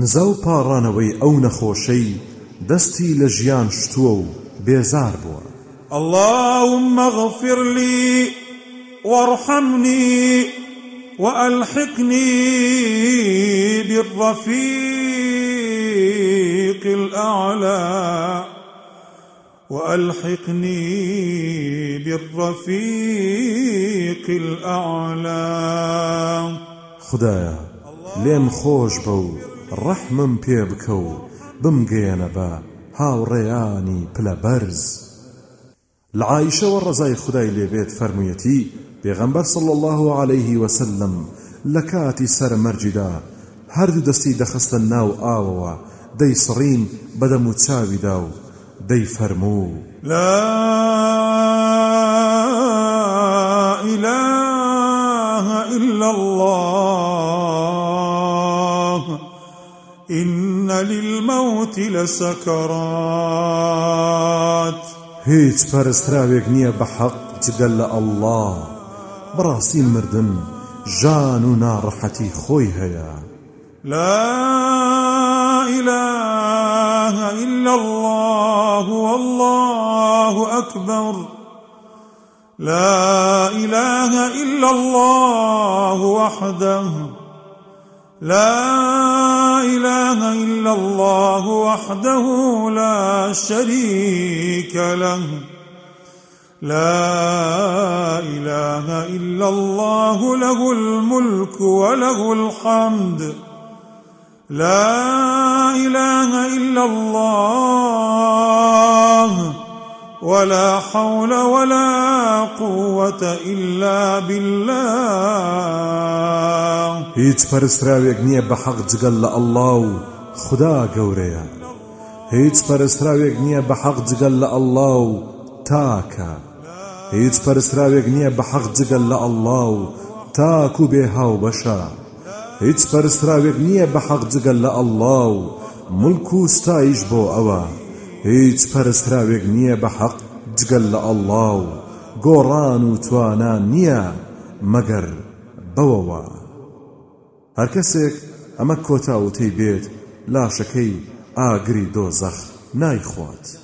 نزە و پاڕانەوەی ئەو نەخۆشەی دەستی لە ژیان شتووە و بێزار بووە. اللهم اغفر لي وارحمني وألحقني بالرفيق الأعلى وألحقني بالرفيق الأعلى. خدایا لێم خۆش بە و ڕەحمم پێ بکە و بمگەێنە بە هاوڕێیانی پلە بەرز لە عایشەوە ڕزای خدای لێبێت فەرموویەتی پێغەمبەر صلی الله عليه وسلم لە کاتی سەرمەرجیدا هەردوو دەستی دەخستە ناو ئاوەوە دەیسڕین بەدەم و چاویدا و دەیفەرموو لا إن للموت لسكرات. هیچ پەرستراوێک نییە بە حەق جگەل لە ئەلله بەڕاستی مردن ژان و ناڕەحەتی خۆی هەیە. لا إله إلا الله والله أكبر. لا إله إلا الله وحده. لا إله إلا الله وحده لا شريك له. لا إله إلا الله له الملك وله الحمد. لا إله إلا الله ولا حول ولا قوة إلا بالله. هیچ پەرستراوێک نییە بە حەق جگەل لە ئەلله و خدا گەورەیە. هیچ پەرستراوێک نییە بە حەق جگەل لە ئەلله و تاکە. هیچ پەرستراوێک نییە بە حەق جگەل لە ئەلله و تاک و بێ هاو بەشە. هیچ پەرستراوێک نییە بە حەق جگەل لە ئەلله و ملک و ستایش بۆ ئەوە. هیچ پەرستراوێک نییە بە حەق جگەل لە ئەلله و گۆڕان و توانان نییە مەگەر بەوەوە. هەر کەسێک ئەمە کۆتا وتەی بێت لاشەکەی ئاگری دۆزەخ نایخوات.